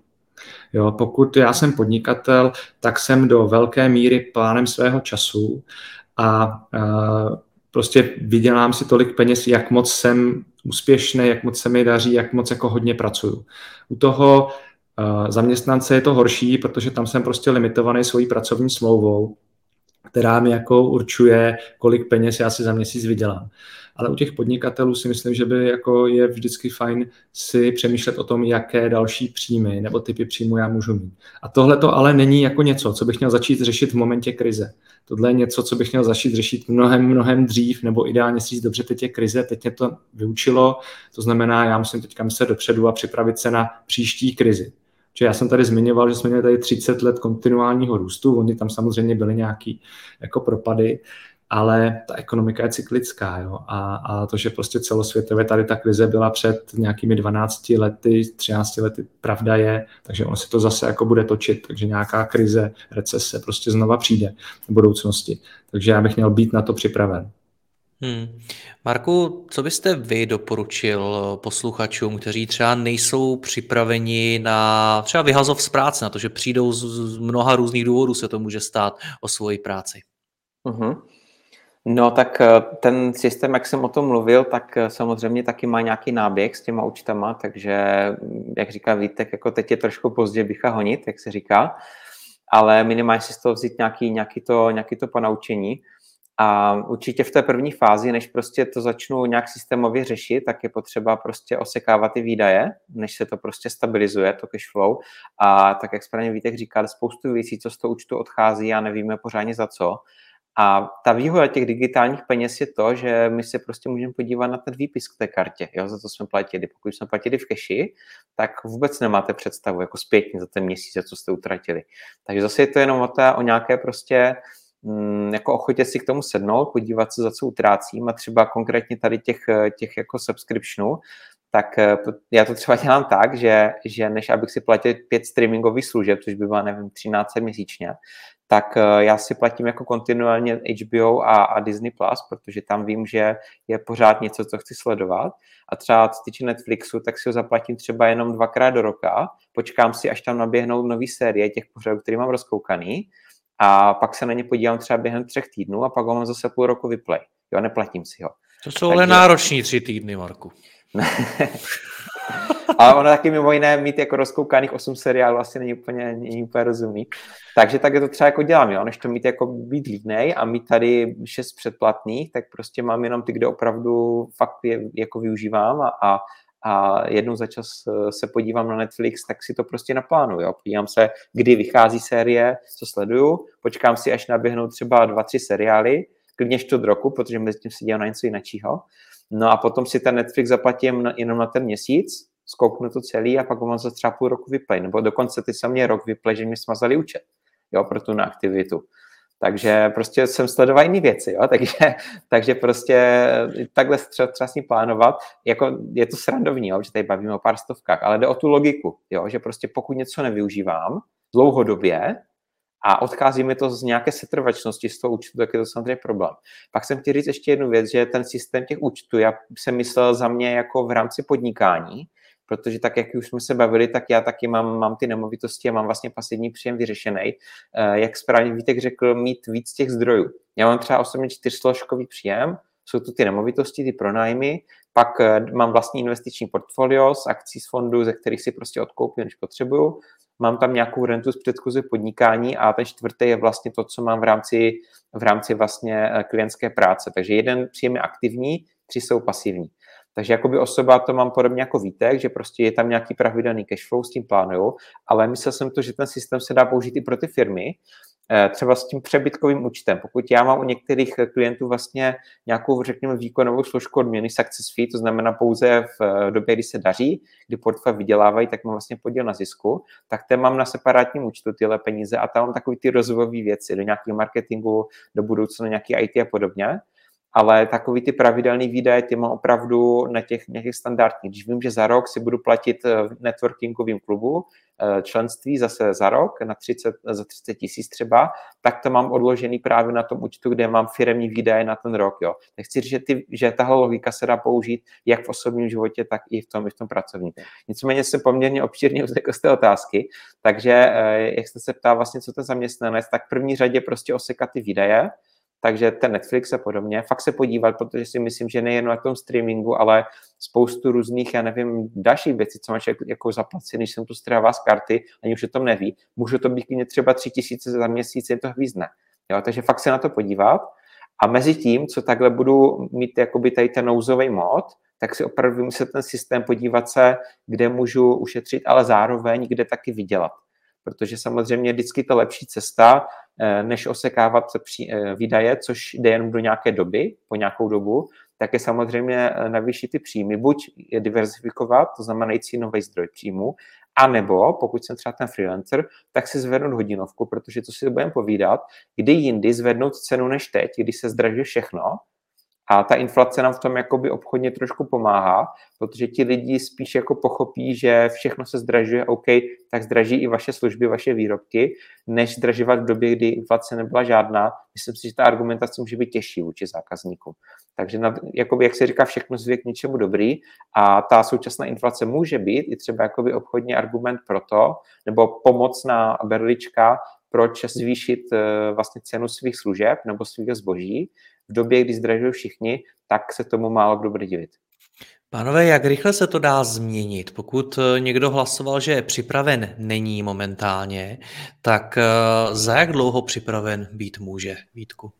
Jo, pokud já jsem podnikatel, tak jsem do velké míry plánem svého času a, a prostě vydělám si tolik peněz, jak moc jsem úspěšný, jak moc se mi daří, jak moc jako hodně pracuju. U toho uh, zaměstnance je to horší, protože tam jsem prostě limitovaný svojí pracovní smlouvou, která mi jako určuje, kolik peněz já si za měsíc vydělám ale u těch podnikatelů si myslím, že by jako je vždycky fajn si přemýšlet o tom, jaké další příjmy nebo typy příjmu já můžu mít. A tohle to ale není jako něco, co bych měl začít řešit v momentě krize. Tohle je něco, co bych měl začít řešit mnohem, mnohem dřív, nebo ideálně si říct, dobře, teď je krize, teď mě to vyučilo, to znamená, já musím teďka myslet dopředu a připravit se na příští krizi. Čiže já jsem tady zmiňoval, že jsme měli tady 30 let kontinuálního růstu, oni tam samozřejmě byly nějaký jako propady, ale ta ekonomika je cyklická. Jo? A, a to, že prostě celosvětově tady ta krize byla před nějakými 12 lety, 13 lety, pravda je, takže ono se to zase jako bude točit, takže nějaká krize, recese prostě znova přijde v budoucnosti. Takže já bych měl být na to připraven. Hmm. Marku, co byste vy doporučil posluchačům, kteří třeba nejsou připraveni na třeba vyhazov z práce, na to, že přijdou z, z mnoha různých důvodů, se to může stát o svoji práci? Uh-huh. No tak eh, ten systém, jak jsem o tom mluvil, tak eh, samozřejmě taky má nějaký náběh s těma účtama, takže mm, jak říká Vítek, jako teď je trošku pozdě bycha honit, jak se říká, ale minimálně si z toho vzít nějaký, nějaký, to, nějaký to ponaučení. A určitě v té první fázi, než prostě to začnu nějak systémově řešit, tak je potřeba prostě osekávat ty výdaje, než se to prostě stabilizuje, to cash flow. A tak, jak správně Vítek říkal, spoustu věcí, co z toho účtu odchází a nevíme pořádně za co. A ta výhoda těch digitálních peněz je to, že my se prostě můžeme podívat na ten výpis k té kartě, jo, za to jsme platili. Pokud jsme platili v keši, tak vůbec nemáte představu jako zpětně za ten měsíc, co jste utratili. Takže zase je to jenom o, té, o nějaké prostě mm, jako ochotě si k tomu sednout, podívat se, za co utrácím a třeba konkrétně tady těch, těch jako subscriptionů, tak eh, já to třeba dělám tak, že, že než abych si platil pět streamingových služeb, což by bylo, nevím, 13 měsíčně, tak eh, já si platím jako kontinuálně HBO a, a Disney+, Plus, protože tam vím, že je pořád něco, co chci sledovat. A třeba co týče Netflixu, tak si ho zaplatím třeba jenom dvakrát do roka, počkám si, až tam naběhnou nový série těch pořadů, který mám rozkoukaný, a pak se na ně podívám třeba během třech týdnů a pak ho mám zase půl roku vyplay. Jo, neplatím si ho. To jsou Takže... ale nároční tři týdny, Marku. Ale ono taky mimo jiné mít jako rozkoukaných 8 seriálů asi není úplně, není úplně rozumný. Takže tak je to třeba jako dělám, jo? než to mít jako být lídnej a mít tady šest předplatných, tak prostě mám jenom ty, kde opravdu fakt je, jako využívám a, a, a jednou za čas eh, se podívám na Netflix, tak si to prostě naplánuju. Jo? Podívám se, kdy vychází série, co sleduju, počkám si, až naběhnou třeba dva, tři seriály, klidně čtvrt roku, protože mezi tím si dělám na něco jiného. No a potom si ten Netflix zaplatím jenom na ten měsíc, skouknu to celý a pak mám za třeba půl roku vyplay, nebo dokonce ty se mě rok vyplay, že mi smazali účet, jo, pro tu neaktivitu. Takže prostě jsem sledoval jiné věci, jo? Takže, takže prostě takhle třeba, třeba s ní plánovat, jako je to srandovní, jo? že tady bavíme o pár stovkách, ale jde o tu logiku, jo? že prostě pokud něco nevyužívám dlouhodobě, a odchází mi to z nějaké setrvačnosti z toho účtu, tak je to samozřejmě problém. Pak jsem chtěl říct ještě jednu věc, že ten systém těch účtů, já jsem myslel za mě jako v rámci podnikání, protože tak, jak už jsme se bavili, tak já taky mám, mám ty nemovitosti a mám vlastně pasivní příjem vyřešený. Eh, jak správně Vítek řekl, mít víc těch zdrojů. Já mám třeba osobně čtyřsložkový příjem, jsou to ty nemovitosti, ty pronájmy, pak eh, mám vlastní investiční portfolio z akcí z fondů, ze kterých si prostě odkoupím, když potřebuju. Mám tam nějakou rentu z předchozí podnikání a ten čtvrtý je vlastně to, co mám v rámci, v rámci vlastně eh, klientské práce. Takže jeden příjem je aktivní, tři jsou pasivní. Takže jakoby osoba to mám podobně jako Vítek, že prostě je tam nějaký pravidelný cash flow, s tím plánuju, ale myslel jsem to, že ten systém se dá použít i pro ty firmy, třeba s tím přebytkovým účtem. Pokud já mám u některých klientů vlastně nějakou, řekněme, výkonovou složku odměny success fee, to znamená pouze v eh, době, kdy se daří, kdy portfel vydělávají, tak mám vlastně podíl na zisku, tak ten mám na separátním účtu tyhle peníze a tam mám takový ty rozvojové věci do nějakého marketingu, do budoucna nějaký IT a podobně ale takový ty pravidelný výdaje, ty mám opravdu na těch nějakých standardních. Když vím, že za rok si budu platit eh, v networkingovém klubu eh, členství zase za rok na 30, za 30 tisíc třeba, tak to mám odložený právě na tom účtu, kde mám firemní výdaje na ten rok. Jo. Nechci říct, že, ty, že tahle logika se dá použít jak v osobním životě, tak i v tom, i v tom pracovním. Nicméně jsem poměrně obšírně vzekl z té otázky, takže eh, jak jste se ptá vlastně, co to zaměstnanec, tak v první řadě prostě osekat ty výdaje, takže ten Netflix a podobně, fakt se podívat, protože si myslím, že nejen na tom streamingu, ale spoustu různých, já nevím, dalších věcí, co máš jako, zaplacený, když jsem tu strává z karty, ani už o tom neví. Může to být třeba tři tisíce za měsíc, je to hvízdne. Jo, takže fakt se na to podívat. A mezi tím, co takhle budu mít jakoby tady ten nouzový mod, tak si opravdu muset ten systém podívat se, kde můžu ušetřit, ale zároveň kde taky vydělat protože samozřejmě vždycky to lepší cesta, než osekávat eh, výdaje, což jde jen do nějaké doby, po nějakou dobu, tak je samozřejmě eh, navýšit ty příjmy, buď je diversifikovat, to znamená najít si nový zdroj příjmu, a nebo pokud jsem třeba ten freelancer, tak si zvednout hodinovku, protože to si budeme povídat, kdy jindy zvednout cenu než teď, když se zdraží všechno, A ta inflace nám v tom jakoby obchodně trošku pomáhá, protože ti lidi spíš jako pochopí, že všechno se zdražuje, OK, tak zdraží i vaše služby, vaše výrobky, než zdražovat v době, kdy inflace nebyla žádná. Myslím si, že ta argumentace může být těžší vůči zákazníkům. Takže, na, jakoby, jak se říká, všechno zvěk k něčemu dobrý a ta současná inflace může být i třeba jakoby obchodní argument pro to, nebo pomocná berlička, proč zvýšit eh, vlastně cenu svých služeb nebo svých zboží, v době, kdy zdražují všichni, tak se tomu málo kdo bude divit. Pánové, jak rychle se to dá změnit? Pokud eh, někdo hlasoval, že připraven není momentálně, tak eh, za jak dlouho připraven být může, Vítku?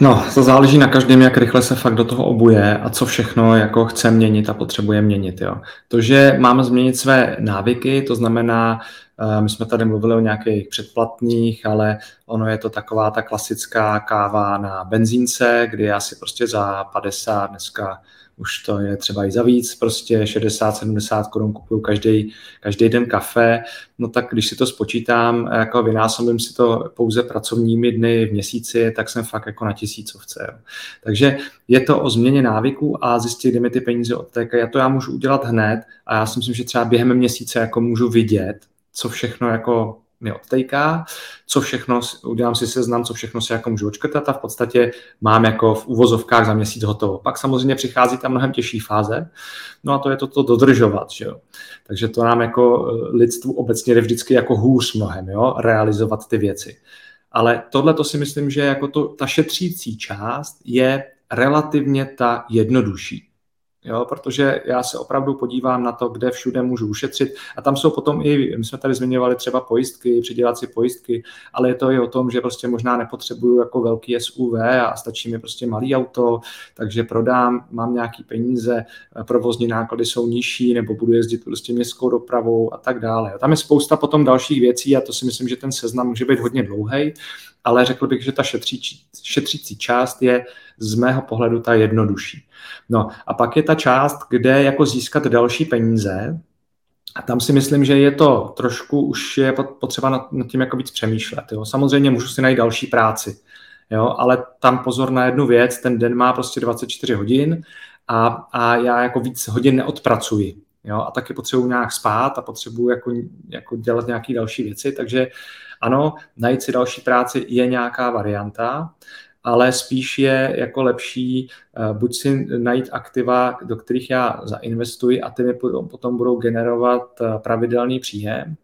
No, to záleží na každém, jak rychle se fakt do toho obuje a co všechno jako chce měnit a potřebuje měnit. Jo. To, že máme změnit své návyky, to znamená Eh, my jsme tady mluvili o nějakých předplatných, ale ono je to taková ta klasická káva na benzínce, kdy já si prostě za 50 dneska už to je třeba i za víc, prostě 60-70 korun kupuju každý, každý den kafe, no tak když si to spočítám, jako vynásobím si to pouze pracovními dny v měsíci, tak jsem fakt jako na tisícovce. Jo. Takže je to o změně návyků a zjistit, kde mi ty peníze odtékají. A to já můžu udělat hned a já si myslím, že třeba během měsíce jako můžu vidět, co všechno jako mi odtejká, co všechno, udělám si seznam, co všechno si jako můžu očkrtat a v podstatě mám jako v uvozovkách za měsíc hotovo. Pak samozřejmě přichází ta mnohem těžší fáze, no a to je to, to dodržovat, že jo. Takže to nám jako eh, lidstvu obecně jde vždycky jako hůř mnohem, jo, realizovat ty věci. Ale tohle to si myslím, že jako to, ta šetřící část je relativně ta jednodušší jo, protože já se opravdu podívám na to, kde všude můžu ušetřit a tam jsou potom i, my jsme tady zmiňovali třeba pojistky, přidělat si pojistky, ale je to i o tom, že prostě možná nepotřebuju jako velký SUV a stačí mi prostě malý auto, takže prodám, mám nějaký peníze, provozní náklady jsou nižší nebo budu jezdit prostě městskou dopravou a tak dále. Tam je spousta potom dalších věcí a to si myslím, že ten seznam může být hodně dlouhý, ale řekl bych, že ta šetřící, šetřící část je z mého pohledu ta jednodušší. No a pak je ta část, kde jako získat další peníze, a tam si myslím, že je to trošku, už je potřeba nad, nad tím jako víc přemýšlet. Jo. Samozřejmě můžu si najít další práci, jo, ale tam pozor na jednu věc, ten den má prostě 24 hodin a, a já jako víc hodin neodpracuji. Jo, a taky potřebuji nějak spát a potřebuji jako, jako dělat nějaké další věci, takže ano, najít si další práci je nějaká varianta, ale spíš je jako lepší eh, buď si najít aktiva, do kterých já zainvestuji a ty mi potom budou generovat eh, pravidelný příjem,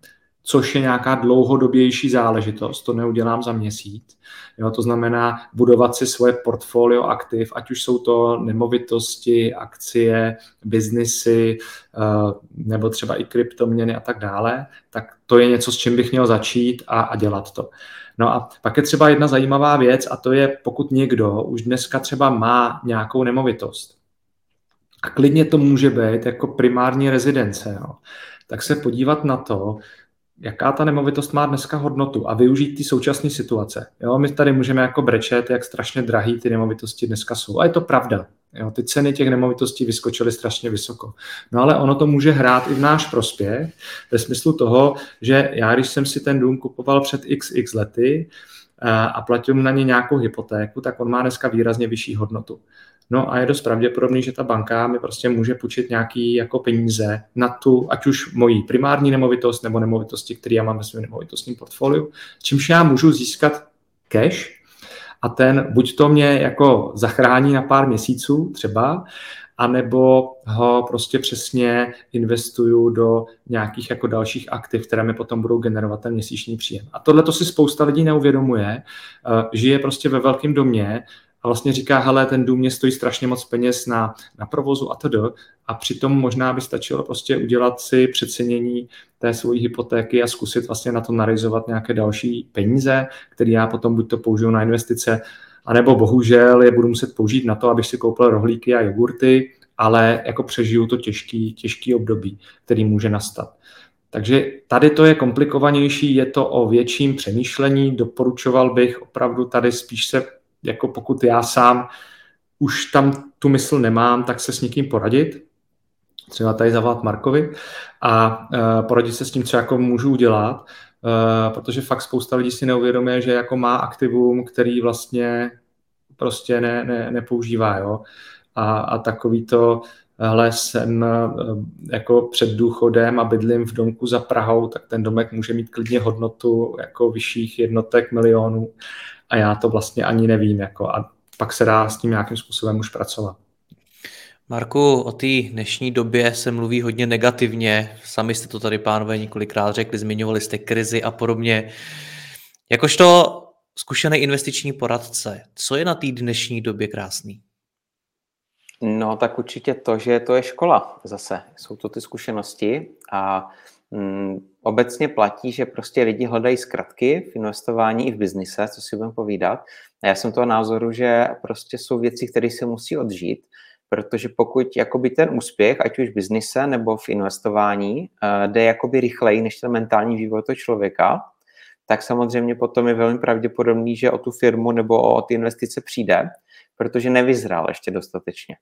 což je nějaká dlouhodobější záležitost, to neudělám za měsíc. Jo, to znamená budovat si svoje portfolio aktiv, ať už jsou to nemovitosti, akcie, biznisy, eh, nebo třeba i kryptoměny a tak dále, tak to je něco, s čím bych měl začít a, a dělat to. No a pak je třeba jedna zajímavá věc a to je, pokud někdo už dneska třeba má nějakou nemovitost, a klidně to může být jako primární rezidence, jo, tak se podívat na to, jaká ta nemovitost má dneska hodnotu a využít ty současné situace. Jo, my tady můžeme jako brečet, jak strašně drahý ty nemovitosti dneska jsou. A je to pravda. Jo, ty ceny těch nemovitostí vyskočily strašně vysoko. No ale ono to může hrát i v náš prospěch, ve smyslu toho, že já, když jsem si ten dům kupoval před xx lety eh, a platil na ně nějakou hypotéku, tak on má dneska výrazně vyšší hodnotu. No a je dost pravděpodobný, že ta banka mi prostě může půjčit nějaký jako peníze na tu, ať už moji primární nemovitost nebo nemovitosti, které já mám ve svém nemovitostním portfoliu, čímž já můžu získat cash a ten buď to mě jako zachrání na pár měsíců třeba, anebo ho prostě přesně investuju do nějakých jako dalších aktiv, které mi potom budou generovat ten měsíční příjem. A tohle to si spousta lidí neuvědomuje, eh, žije prostě ve velkém domě a vlastně říká, hele, ten dům mě stojí strašně moc peněz na, na provozu a to a přitom možná by stačilo prostě udělat si přecenění té svojí hypotéky a zkusit vlastně na to narizovat nějaké další peníze, které já potom buď to použiju na investice, anebo bohužel je budu muset použít na to, abych si koupil rohlíky a jogurty, ale jako přežiju to těžký, těžký období, který může nastat. Takže tady to je komplikovanější, je to o větším přemýšlení, doporučoval bych opravdu tady spíš se jako pokud já sám už tam tu mysl nemám, tak se s někým poradit, třeba tady zavolat Markovi a uh, poradit se s tím, co jako můžu udělat, uh, protože fakt spousta lidí si neuvědomuje, že jako má aktivum, který vlastně prostě ne, ne, nepoužívá. Jo? A, a takový to, hele, jsem jako před důchodem a bydlím v domku za Prahou, tak ten domek může mít klidně hodnotu jako vyšších jednotek milionů a já to vlastně ani nevím. Jako, a pak se dá s tím nějakým způsobem už pracovat. Marku, o té dnešní době se mluví hodně negativně. Sami jste to tady, pánové, několikrát řekli, zmiňovali jste krizi a podobně. Jakožto zkušený investiční poradce, co je na té dnešní době krásný? No, tak určitě to, že to je škola zase. Jsou to ty zkušenosti a obecně platí, že prostě lidi hledají zkratky v investování i v biznise, co si budeme povídat. A já jsem toho názoru, že prostě jsou věci, které se musí odžít protože pokud jakoby ten úspěch, ať už v biznise nebo v investování, eh, jde jakoby rychleji než ten mentální vývoj toho člověka, tak samozřejmě potom je velmi pravděpodobný, že o tu firmu nebo o ty investice přijde, protože nevyzrál ještě dostatečně.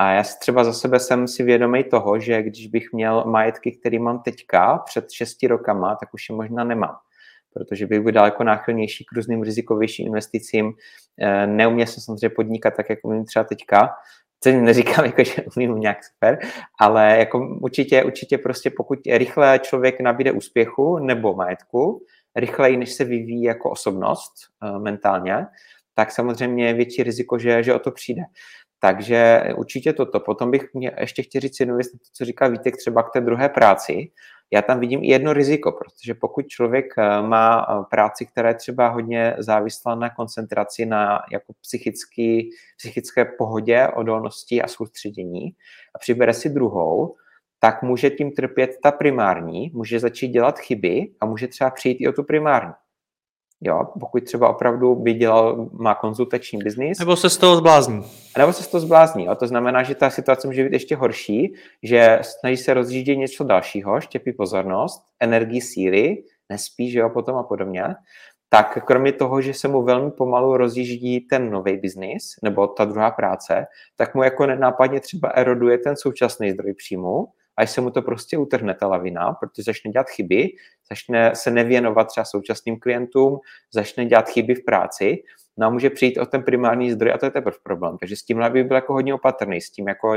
A já třeba za sebe jsem si vědomý toho, že když bych měl majetky, který mám teďka před šesti rokama, tak už je možná nemám protože bych byl daleko náchylnější k různým rizikovějším investicím. Eh, neuměl jsem samozřejmě podnikat tak, jako umím třeba teďka, co neříkám, jako, že umím nějak super, ale jako určitě, určitě prostě pokud rychle člověk nabíde úspěchu nebo majetku, rychleji, než se vyvíjí jako osobnost uh, mentálně, tak samozřejmě je větší riziko, že, že o to přijde. Takže určitě toto. Potom bych mě ještě chtěl říct jednu věc, co říká Vítek třeba k té druhé práci, já tam vidím i jedno riziko, protože pokud člověk eh, má eh, práci, která je třeba hodně závislá na koncentraci, na jako psychický, psychické pohodě, odolnosti a soustředění a přibere si druhou, tak může tím trpět ta primární, může začít dělat chyby a může třeba přijít i o tu primární. Jo, pokud třeba opravdu by dělal, má konzultační biznis. Nebo se z toho zblázní. Nebo se z toho zblázní. Jo. To znamená, že ta situace může být ještě horší, že snaží se rozjíždět něco dalšího, štěpí pozornost, energii, síly, nespí, že jo, potom a podobně. Tak kromě toho, že se mu velmi pomalu rozjíždí ten nový biznis, nebo ta druhá práce, tak mu jako nenápadně třeba eroduje ten současný zdroj příjmu a se mu to prostě utrhne ta lavina, protože začne dělat chyby, začne se nevěnovat třeba současným klientům, začne dělat chyby v práci, a může přijít o ten primární zdroj a to je teprve problém. Takže s tímhle by byl jako hodně opatrný, s tím jako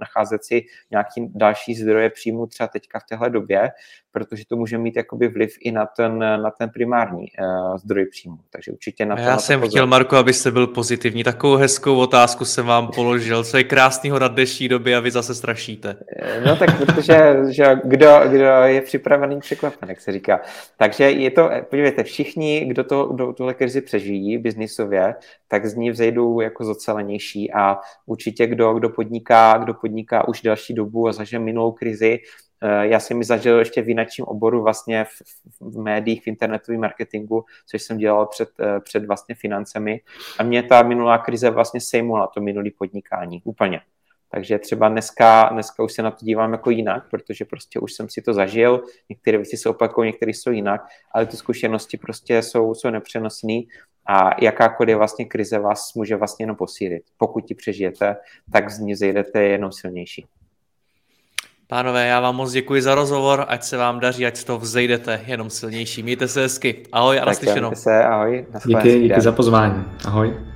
nacházet si nějaký další zdroje příjmu třeba teďka v téhle době, protože to může mít jakoby vliv i na ten, na ten primární uh, zdroj příjmu. Takže určitě na to. Já na jsem to chtěl, Marko, abyste byl pozitivní. Takovou hezkou otázku jsem vám položil. Co je krásného na dnešní době a vy zase strašíte. Eh, no tak protože že kdo, kdo je připravený překvapen, jak se říká. Takže je to, podívejte, všichni, kdo, to, kdo tuhle krizi přežijí biznisově, tak z ní vzejdou jako zocelenější a určitě kdo, kdo podniká, kdo podniká už další dobu a zažije minulou krizi, Eh, já jsem mi zažil ještě v jináčím oboru vlastně v, v médiích, v internetovém marketingu, což jsem dělal před, eh, před vlastně financemi a mě ta minulá krize vlastně sejmula to minulý podnikání úplně. Takže třeba dneska, dneska už se na to dívám jako jinak, protože prostě už jsem si to zažil, některé věci se opakují, některé jsou jinak, ale ty zkušenosti prostě jsou, jsou nepřenosné a jakákoliv vlastně krize vás může vlastně jenom posílit. Pokud ji přežijete, tak z ní zejdete jenom silnější. Pánové, já vám moc děkuji za rozhovor, ať se vám daří, ať z toho vzejdete jenom silnější. Mějte se hezky. Ahoj a naslyšenou. se, ahoj. Díky, díky za pozvání. Ahoj.